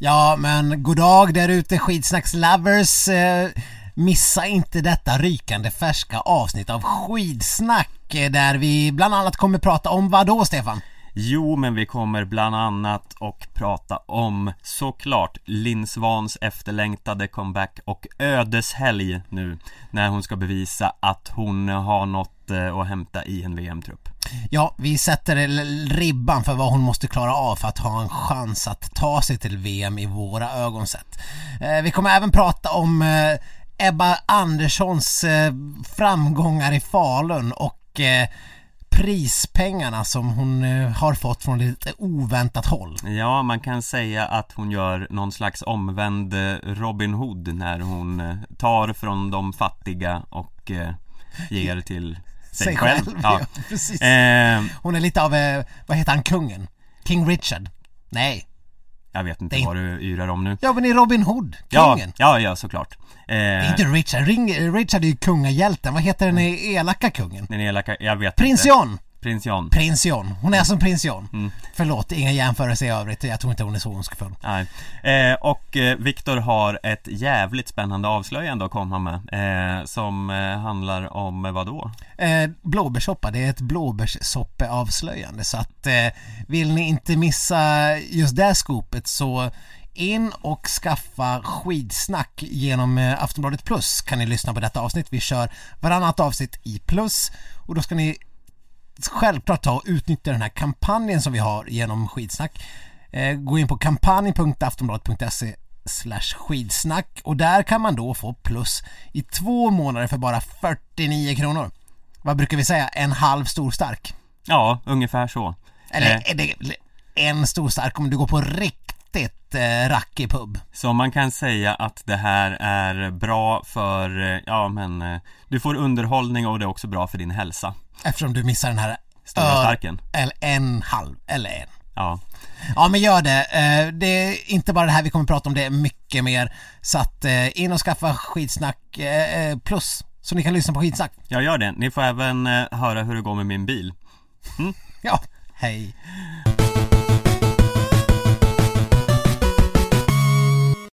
Ja, men god dag där ute Skidsnackslovers. Eh, missa inte detta rykande färska avsnitt av Skidsnack eh, där vi bland annat kommer prata om vad då Stefan? Jo, men vi kommer bland annat och prata om såklart Linn Svans efterlängtade comeback och ödeshelg nu när hon ska bevisa att hon har något eh, att hämta i en VM-trupp. Ja, vi sätter ribban för vad hon måste klara av för att ha en chans att ta sig till VM i våra ögon sett. Eh, vi kommer även prata om eh, Ebba Anderssons eh, framgångar i Falun och prispengarna som hon har fått från lite oväntat håll. Ja, man kan säga att hon gör någon slags omvänd Robin Hood när hon tar från de fattiga och ger till sig, själv. själv. Ja. ja precis. Eh, hon är lite av, vad heter han, kungen? King Richard? Nej. Jag vet inte vad du yrar om nu. Ja men i Robin Hood, kungen. Ja, ja, ja såklart. Eh, det är inte Richard, Ring, Richard är ju kungahjälten, vad heter den elaka kungen? Den elaka, jag vet Prins inte John! Prins John. Prins John, hon är som prins John. Mm. Förlåt, inga jämförelser i övrigt, jag tror inte hon är så ondskefull Nej, eh, och eh, Viktor har ett jävligt spännande avslöjande att komma med eh, Som eh, handlar om eh, vad då? Eh, blåbärssoppa, det är ett blåbärssoppeavslöjande. Så att eh, vill ni inte missa just det skopet så in och skaffa skidsnack genom Aftonbladet Plus kan ni lyssna på detta avsnitt. Vi kör varannat avsnitt i Plus. Och då ska ni självklart ta och utnyttja den här kampanjen som vi har genom skidsnack. Eh, gå in på kampanj.aftonbladet.se slash skidsnack och där kan man då få plus i två månader för bara 49 kronor. Vad brukar vi säga? En halv stor stark? Ja, ungefär så. Eller eh. en stor stark om du går på riktigt riktigt eh, rackig pub. Så man kan säga att det här är bra för, eh, ja men eh, Du får underhållning och det är också bra för din hälsa Eftersom du missar den här Stora starken Eller en halv, eller en Ja Ja men gör det. Eh, det är inte bara det här vi kommer prata om, det är mycket mer. Så att in och skaffa skitsnack plus så ni kan lyssna på skitsnack. Ja gör det. Ni får även höra hur det går med min bil. Mm? Ja, hej.